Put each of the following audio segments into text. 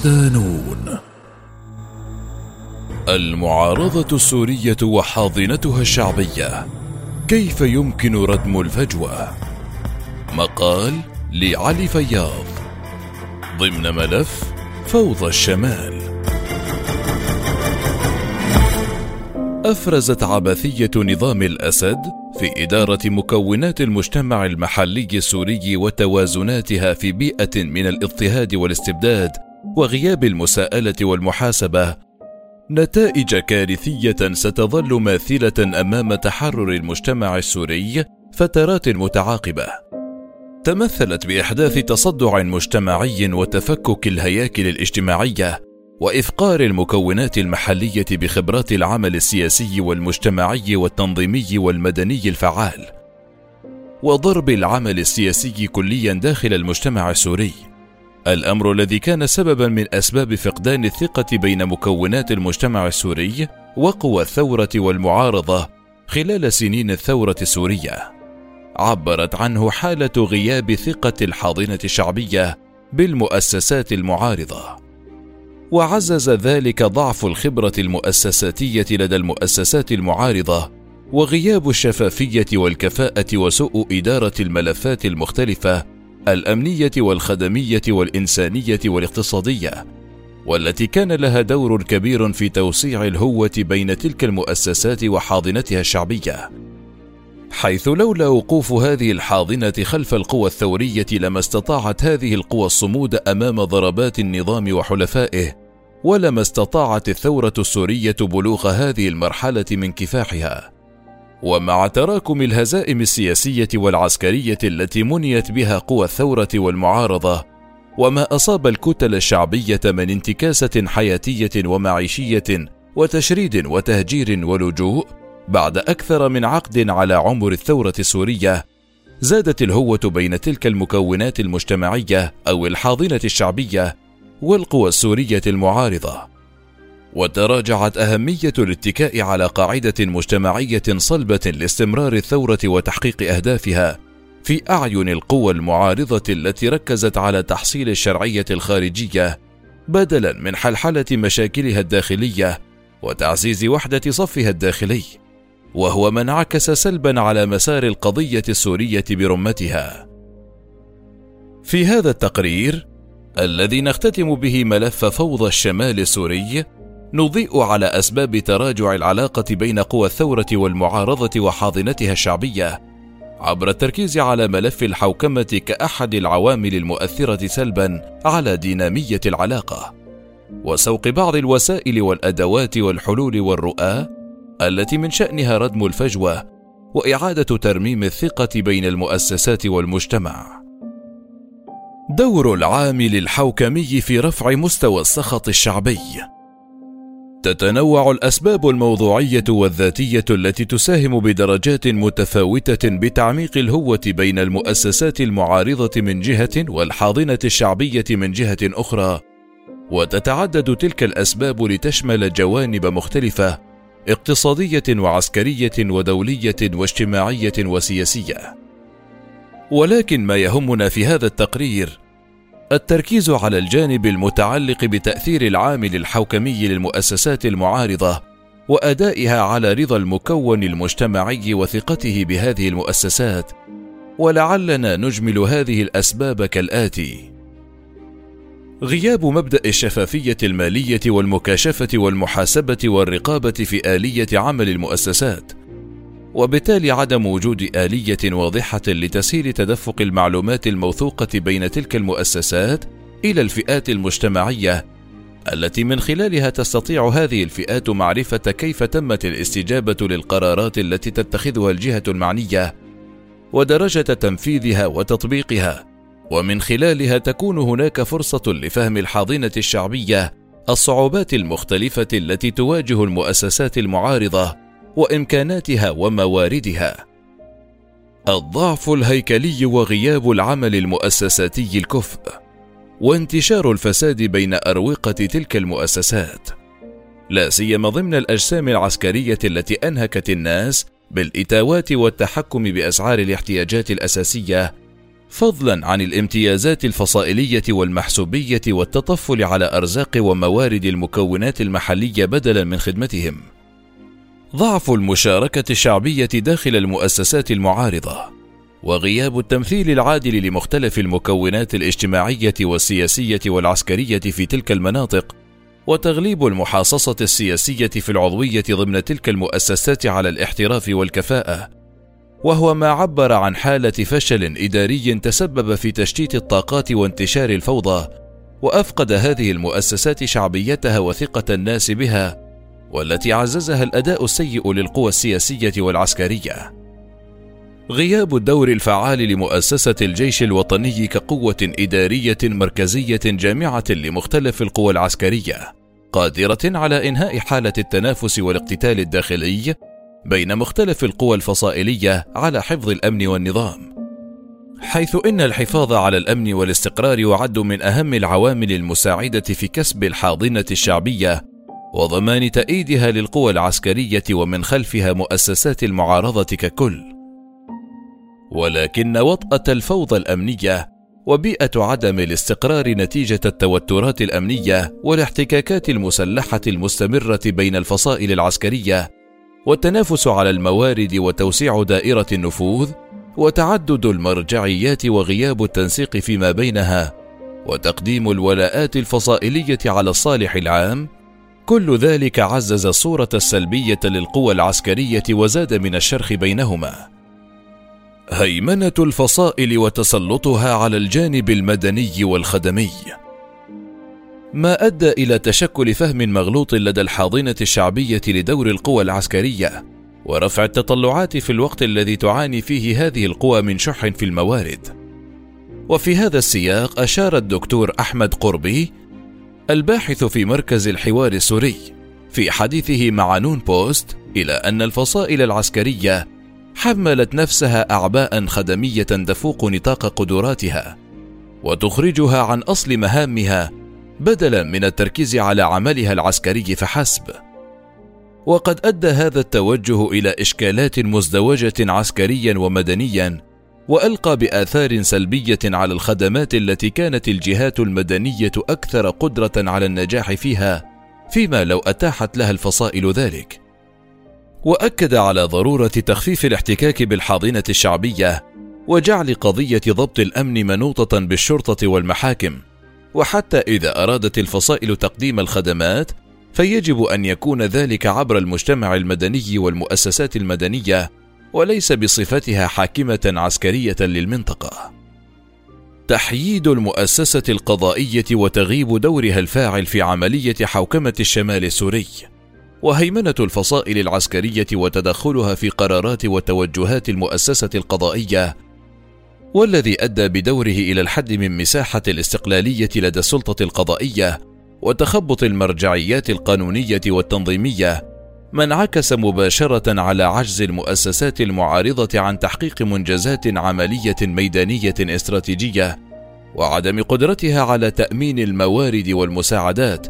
صدانون المعارضة السورية وحاضنتها الشعبية. كيف يمكن ردم الفجوة؟ مقال لعلي فياض. ضمن ملف فوضى الشمال. أفرزت عبثية نظام الأسد في إدارة مكونات المجتمع المحلي السوري وتوازناتها في بيئة من الاضطهاد والاستبداد. وغياب المساءلة والمحاسبة نتائج كارثية ستظل ماثلة أمام تحرر المجتمع السوري فترات متعاقبة. تمثلت بإحداث تصدع مجتمعي وتفكك الهياكل الاجتماعية وإفقار المكونات المحلية بخبرات العمل السياسي والمجتمعي والتنظيمي والمدني الفعال. وضرب العمل السياسي كليا داخل المجتمع السوري. الأمر الذي كان سببا من أسباب فقدان الثقة بين مكونات المجتمع السوري وقوى الثورة والمعارضة خلال سنين الثورة السورية. عبرت عنه حالة غياب ثقة الحاضنة الشعبية بالمؤسسات المعارضة. وعزز ذلك ضعف الخبرة المؤسساتية لدى المؤسسات المعارضة وغياب الشفافية والكفاءة وسوء إدارة الملفات المختلفة الأمنية والخدمية والإنسانية والاقتصادية والتي كان لها دور كبير في توسيع الهوة بين تلك المؤسسات وحاضنتها الشعبية. حيث لولا وقوف هذه الحاضنة خلف القوى الثورية لما استطاعت هذه القوى الصمود أمام ضربات النظام وحلفائه ولما استطاعت الثورة السورية بلوغ هذه المرحلة من كفاحها. ومع تراكم الهزائم السياسية والعسكرية التي منيت بها قوى الثورة والمعارضة وما أصاب الكتل الشعبية من انتكاسة حياتية ومعيشية وتشريد وتهجير ولجوء بعد أكثر من عقد على عمر الثورة السورية زادت الهوة بين تلك المكونات المجتمعية أو الحاضنة الشعبية والقوى السورية المعارضة. وتراجعت أهمية الاتكاء على قاعدة مجتمعية صلبة لاستمرار الثورة وتحقيق أهدافها في أعين القوى المعارضة التي ركزت على تحصيل الشرعية الخارجية بدلا من حلحلة مشاكلها الداخلية وتعزيز وحدة صفها الداخلي، وهو ما انعكس سلبا على مسار القضية السورية برمتها. في هذا التقرير الذي نختتم به ملف فوضى الشمال السوري نضيء على أسباب تراجع العلاقة بين قوى الثورة والمعارضة وحاضنتها الشعبية عبر التركيز على ملف الحوكمة كأحد العوامل المؤثرة سلبا على دينامية العلاقة. وسوق بعض الوسائل والأدوات والحلول والرؤى التي من شأنها ردم الفجوة وإعادة ترميم الثقة بين المؤسسات والمجتمع. دور العامل الحوكمي في رفع مستوى السخط الشعبي. تتنوع الأسباب الموضوعية والذاتية التي تساهم بدرجات متفاوتة بتعميق الهوة بين المؤسسات المعارضة من جهة والحاضنة الشعبية من جهة أخرى. وتتعدد تلك الأسباب لتشمل جوانب مختلفة اقتصادية وعسكرية ودولية واجتماعية وسياسية. ولكن ما يهمنا في هذا التقرير التركيز على الجانب المتعلق بتأثير العامل الحوكمي للمؤسسات المعارضة وأدائها على رضا المكون المجتمعي وثقته بهذه المؤسسات ولعلنا نجمل هذه الأسباب كالآتي. غياب مبدأ الشفافية المالية والمكاشفة والمحاسبة والرقابة في آلية عمل المؤسسات. وبالتالي عدم وجود آلية واضحة لتسهيل تدفق المعلومات الموثوقة بين تلك المؤسسات إلى الفئات المجتمعية التي من خلالها تستطيع هذه الفئات معرفة كيف تمت الاستجابة للقرارات التي تتخذها الجهة المعنية ودرجة تنفيذها وتطبيقها. ومن خلالها تكون هناك فرصة لفهم الحاضنة الشعبية الصعوبات المختلفة التي تواجه المؤسسات المعارضة وإمكاناتها ومواردها. الضعف الهيكلي وغياب العمل المؤسساتي الكفء وانتشار الفساد بين أروقة تلك المؤسسات. لا سيما ضمن الأجسام العسكرية التي أنهكت الناس بالإتاوات والتحكم بأسعار الاحتياجات الأساسية فضلا عن الامتيازات الفصائلية والمحسوبية والتطفل على أرزاق وموارد المكونات المحلية بدلا من خدمتهم. ضعف المشاركة الشعبية داخل المؤسسات المعارضة وغياب التمثيل العادل لمختلف المكونات الاجتماعية والسياسية والعسكرية في تلك المناطق وتغليب المحاصصة السياسية في العضوية ضمن تلك المؤسسات على الاحتراف والكفاءة. وهو ما عبر عن حالة فشل إداري تسبب في تشتيت الطاقات وانتشار الفوضى وأفقد هذه المؤسسات شعبيتها وثقة الناس بها والتي عززها الأداء السيء للقوى السياسية والعسكرية. غياب الدور الفعال لمؤسسة الجيش الوطني كقوة إدارية مركزية جامعة لمختلف القوى العسكرية قادرة على إنهاء حالة التنافس والاقتتال الداخلي بين مختلف القوى الفصائلية على حفظ الأمن والنظام. حيث إن الحفاظ على الأمن والاستقرار يعد من أهم العوامل المساعدة في كسب الحاضنة الشعبية وضمان تأييدها للقوى العسكرية ومن خلفها مؤسسات المعارضة ككل. ولكن وطأة الفوضى الأمنية وبيئة عدم الاستقرار نتيجة التوترات الأمنية والاحتكاكات المسلحة المستمرة بين الفصائل العسكرية والتنافس على الموارد وتوسيع دائرة النفوذ وتعدد المرجعيات وغياب التنسيق فيما بينها وتقديم الولاءات الفصائلية على الصالح العام كل ذلك عزز الصورة السلبية للقوى العسكرية وزاد من الشرخ بينهما. هيمنة الفصائل وتسلطها على الجانب المدني والخدمي. ما أدى إلى تشكل فهم مغلوط لدى الحاضنة الشعبية لدور القوى العسكرية ورفع التطلعات في الوقت الذي تعاني فيه هذه القوى من شح في الموارد. وفي هذا السياق أشار الدكتور أحمد قربي الباحث في مركز الحوار السوري. في حديثه مع نون بوست إلى أن الفصائل العسكرية حملت نفسها اعباء خدمية تفوق نطاق قدراتها وتخرجها عن أصل مهامها بدلا من التركيز على عملها العسكري فحسب. وقد أدى هذا التوجه إلى إشكالات مزدوجة عسكريا ومدنيا وألقى بآثار سلبية على الخدمات التي كانت الجهات المدنية أكثر قدرة على النجاح فيها فيما لو أتاحت لها الفصائل ذلك. وأكد على ضرورة تخفيف الاحتكاك بالحاضنة الشعبية وجعل قضية ضبط الأمن منوطة بالشرطة والمحاكم. وحتى إذا أرادت الفصائل تقديم الخدمات فيجب أن يكون ذلك عبر المجتمع المدني والمؤسسات المدنية وليس بصفتها حاكمة عسكرية للمنطقة. تحييد المؤسسة القضائية وتغيب دورها الفاعل في عملية حوكمة الشمال السوري وهيمنة الفصائل العسكرية وتدخلها في قرارات وتوجهات المؤسسة القضائية والذي أدى بدوره إلى الحد من مساحة الاستقلالية لدى السلطة القضائية وتخبط المرجعيات القانونية والتنظيمية ما انعكس مباشرة على عجز المؤسسات المعارضة عن تحقيق منجزات عملية ميدانية استراتيجية وعدم قدرتها على تأمين الموارد والمساعدات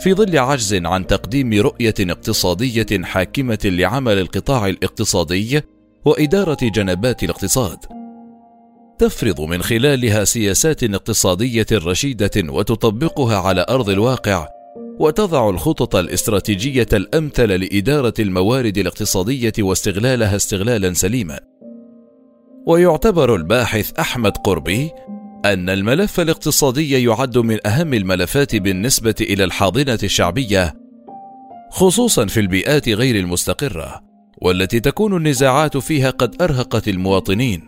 في ظل عجز عن تقديم رؤية اقتصادية حاكمة لعمل القطاع الاقتصادي وإدارة جنبات الاقتصاد. تفرض من خلالها سياسات اقتصادية رشيدة وتطبقها على أرض الواقع وتضع الخطط الاستراتيجية الأمثل لإدارة الموارد الاقتصادية واستغلالها استغلالا سليما. ويعتبر الباحث أحمد قربي أن الملف الاقتصادي يعد من أهم الملفات بالنسبة إلى الحاضنة الشعبية خصوصا في البيئات غير المستقرة والتي تكون النزاعات فيها قد أرهقت المواطنين.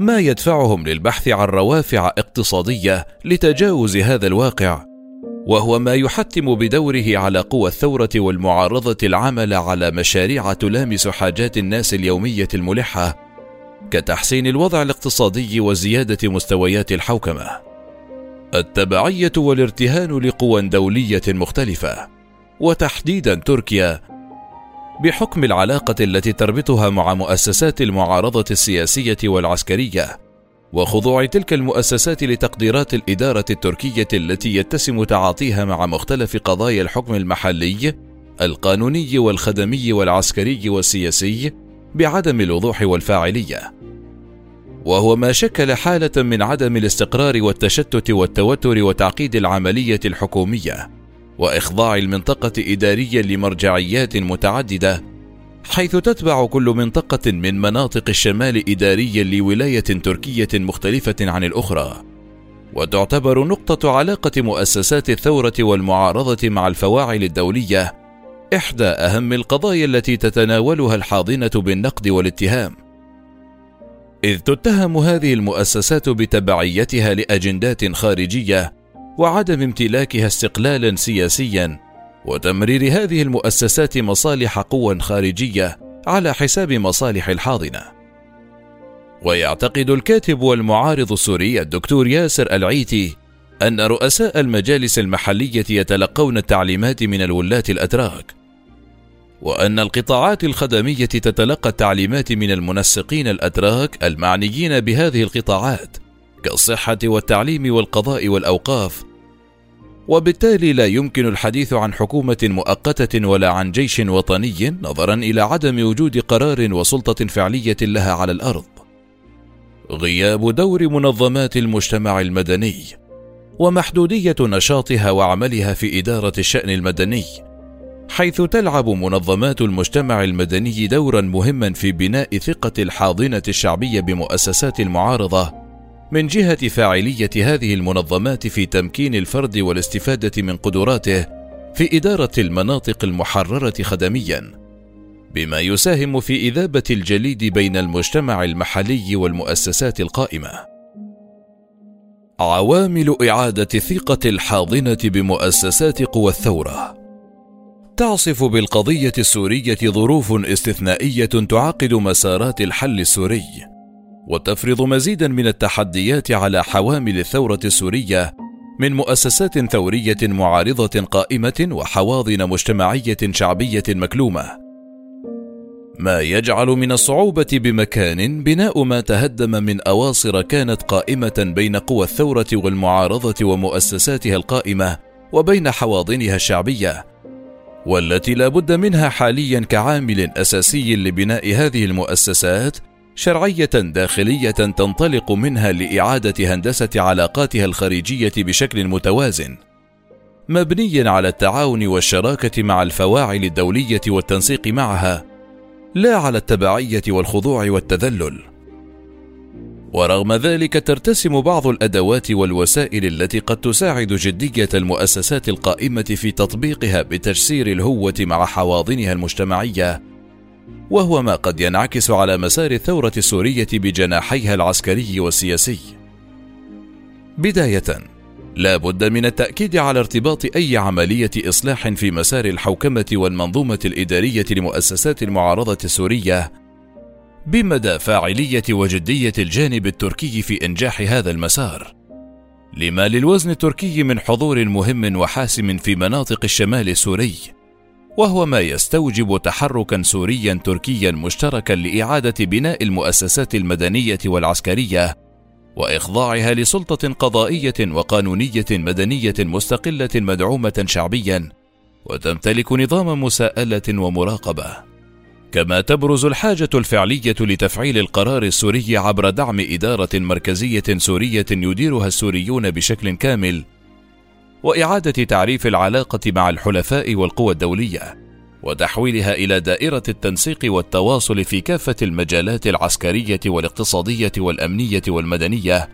ما يدفعهم للبحث عن روافع اقتصادية لتجاوز هذا الواقع وهو ما يحتم بدوره على قوى الثورة والمعارضة العمل على مشاريع تلامس حاجات الناس اليومية الملحة كتحسين الوضع الاقتصادي وزيادة مستويات الحوكمة. التبعية والارتهان لقوى دولية مختلفة وتحديدا تركيا بحكم العلاقة التي تربطها مع مؤسسات المعارضة السياسية والعسكرية. وخضوع تلك المؤسسات لتقديرات الإدارة التركية التي يتسم تعاطيها مع مختلف قضايا الحكم المحلي القانوني والخدمي والعسكري والسياسي بعدم الوضوح والفاعلية. وهو ما شكل حالة من عدم الاستقرار والتشتت والتوتر وتعقيد العملية الحكومية وإخضاع المنطقة إداريا لمرجعيات متعددة حيث تتبع كل منطقة من مناطق الشمال إداريا لولاية تركية مختلفة عن الأخرى. وتعتبر نقطة علاقة مؤسسات الثورة والمعارضة مع الفواعل الدولية إحدى أهم القضايا التي تتناولها الحاضنة بالنقد والاتهام. إذ تتهم هذه المؤسسات بتبعيتها لأجندات خارجية وعدم امتلاكها استقلالا سياسيا وتمرير هذه المؤسسات مصالح قوى خارجية على حساب مصالح الحاضنة. ويعتقد الكاتب والمعارض السوري الدكتور ياسر العيتي أن رؤساء المجالس المحلية يتلقون التعليمات من الولاة الاتراك وأن القطاعات الخدمية تتلقى التعليمات من المنسقين الاتراك المعنيين بهذه القطاعات كالصحة والتعليم والقضاء والأوقاف وبالتالي لا يمكن الحديث عن حكومة مؤقتة ولا عن جيش وطني نظرا إلى عدم وجود قرار وسلطة فعلية لها على الأرض. غياب دور منظمات المجتمع المدني ومحدودية نشاطها وعملها في إدارة الشأن المدني حيث تلعب منظمات المجتمع المدني دورا مهما في بناء ثقة الحاضنة الشعبية بمؤسسات المعارضة من جهة فاعلية هذه المنظمات في تمكين الفرد والاستفادة من قدراته في إدارة المناطق المحررة خدميا، بما يساهم في إذابة الجليد بين المجتمع المحلي والمؤسسات القائمة. عوامل إعادة ثقة الحاضنة بمؤسسات قوى الثورة تعصف بالقضية السورية ظروف استثنائية تعقد مسارات الحل السوري وتفرض مزيدا من التحديات على حوامل الثورة السورية من مؤسسات ثورية معارضة قائمة وحواضن مجتمعية شعبية مكلومة. ما يجعل من الصعوبة بمكان بناء ما تهدم من أواصر كانت قائمة بين قوى الثورة والمعارضة ومؤسساتها القائمة وبين حواضنها الشعبية والتي لا بد منها حاليا كعامل أساسي لبناء هذه المؤسسات شرعية داخلية تنطلق منها لإعادة هندسة علاقاتها الخارجية بشكل متوازن مبني على التعاون والشراكة مع الفواعل الدولية والتنسيق معها لا على التبعية والخضوع والتذلل. ورغم ذلك ترتسم بعض الأدوات والوسائل التي قد تساعد جدية المؤسسات القائمة في تطبيقها بتجسير الهوة مع حواضنها المجتمعية. وهو ما قد ينعكس على مسار الثورة السورية بجناحيها العسكري والسياسي. بداية، لا بد من التأكيد على ارتباط أي عملية إصلاح في مسار الحوكمة والمنظومة الإدارية لمؤسسات المعارضة السورية بمدى فاعلية وجدية الجانب التركي في إنجاح هذا المسار. لما للوزن التركي من حضور مهم وحاسم في مناطق الشمال السوري وهو ما يستوجب تحركا سوريا تركيا مشتركا لإعادة بناء المؤسسات المدنية والعسكرية وإخضاعها لسلطة قضائية وقانونية مدنية مستقلة مدعومة شعبيا وتمتلك نظام مساءلة ومراقبة. كما تبرز الحاجة الفعلية لتفعيل القرار السوري عبر دعم إدارة مركزية سورية يديرها السوريون بشكل كامل وإعادة تعريف العلاقة مع الحلفاء والقوى الدولية وتحويلها إلى دائرة التنسيق والتواصل في كافة المجالات العسكرية والاقتصادية والأمنية والمدنية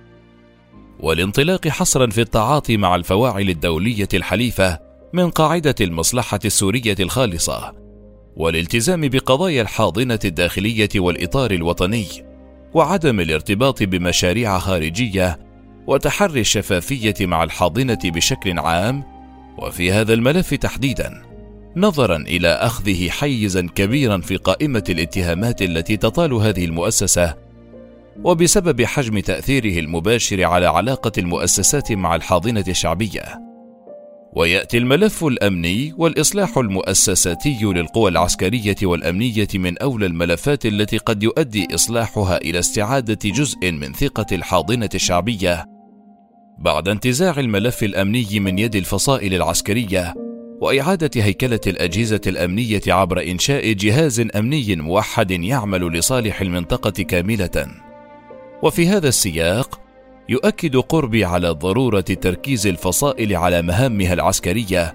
والانطلاق حصرا في التعاطي مع الفواعل الدولية الحليفة من قاعدة المصلحة السورية الخالصة والالتزام بقضايا الحاضنة الداخلية والإطار الوطني وعدم الارتباط بمشاريع خارجية وتحري الشفافية مع الحاضنة بشكل عام وفي هذا الملف تحديدا نظرا إلى أخذه حيزا كبيرا في قائمة الاتهامات التي تطال هذه المؤسسة وبسبب حجم تأثيره المباشر على علاقة المؤسسات مع الحاضنة الشعبية. ويأتي الملف الأمني والإصلاح المؤسساتي للقوى العسكرية والأمنية من أولى الملفات التي قد يؤدي إصلاحها إلى استعادة جزء من ثقة الحاضنة الشعبية. بعد انتزاع الملف الأمني من يد الفصائل العسكرية وإعادة هيكلة الأجهزة الأمنية عبر إنشاء جهاز أمني موحد يعمل لصالح المنطقة كاملة. وفي هذا السياق يؤكد قربي على ضرورة تركيز الفصائل على مهامها العسكرية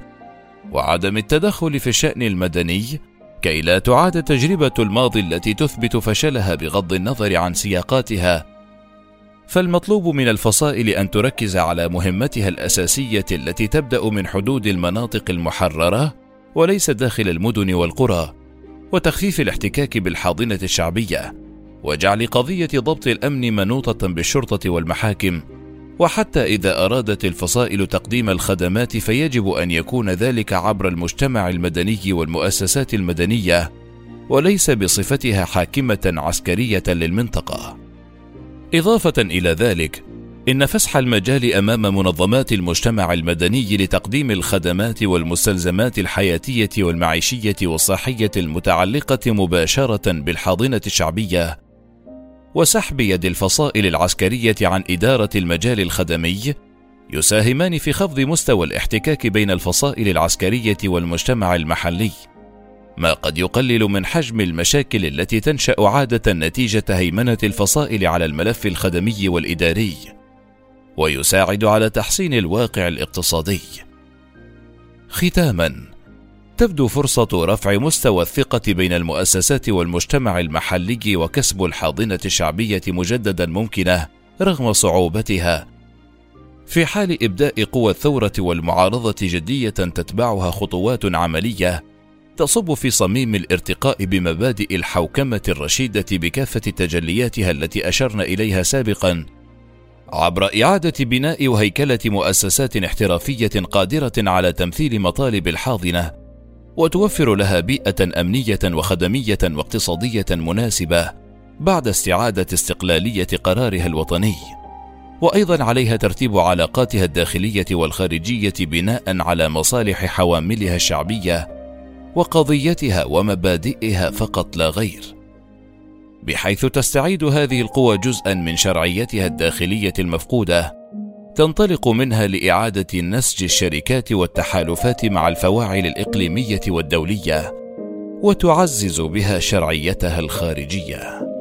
وعدم التدخل في الشأن المدني كي لا تعاد تجربة الماضي التي تثبت فشلها بغض النظر عن سياقاتها فالمطلوب من الفصائل أن تركز على مهمتها الأساسية التي تبدأ من حدود المناطق المحررة وليس داخل المدن والقرى وتخفيف الاحتكاك بالحاضنة الشعبية وجعل قضية ضبط الأمن منوطة بالشرطة والمحاكم وحتى إذا أرادت الفصائل تقديم الخدمات فيجب أن يكون ذلك عبر المجتمع المدني والمؤسسات المدنية وليس بصفتها حاكمة عسكرية للمنطقة. إضافة إلى ذلك إن فسح المجال أمام منظمات المجتمع المدني لتقديم الخدمات والمستلزمات الحياتية والمعيشية والصحية المتعلقة مباشرة بالحاضنة الشعبية وسحب يد الفصائل العسكرية عن إدارة المجال الخدمي يساهمان في خفض مستوى الاحتكاك بين الفصائل العسكرية والمجتمع المحلي. ما قد يقلل من حجم المشاكل التي تنشأ عادة نتيجة هيمنة الفصائل على الملف الخدمي والإداري ويساعد على تحسين الواقع الاقتصادي. ختاما تبدو فرصة رفع مستوى الثقة بين المؤسسات والمجتمع المحلي وكسب الحاضنة الشعبية مجددا ممكنة رغم صعوبتها. في حال إبداء قوى الثورة والمعارضة جدية تتبعها خطوات عملية تصب في صميم الارتقاء بمبادئ الحوكمة الرشيدة بكافة تجلياتها التي أشرنا إليها سابقا. عبر إعادة بناء وهيكلة مؤسسات احترافية قادرة على تمثيل مطالب الحاضنة وتوفر لها بيئة أمنية وخدمية واقتصادية مناسبة بعد استعادة استقلالية قرارها الوطني. وأيضا عليها ترتيب علاقاتها الداخلية والخارجية بناء على مصالح حواملها الشعبية وقضيتها ومبادئها فقط لا غير. بحيث تستعيد هذه القوى جزءا من شرعيتها الداخلية المفقودة تنطلق منها لإعادة نسج الشركات والتحالفات مع الفواعل الإقليمية والدولية وتعزز بها شرعيتها الخارجية.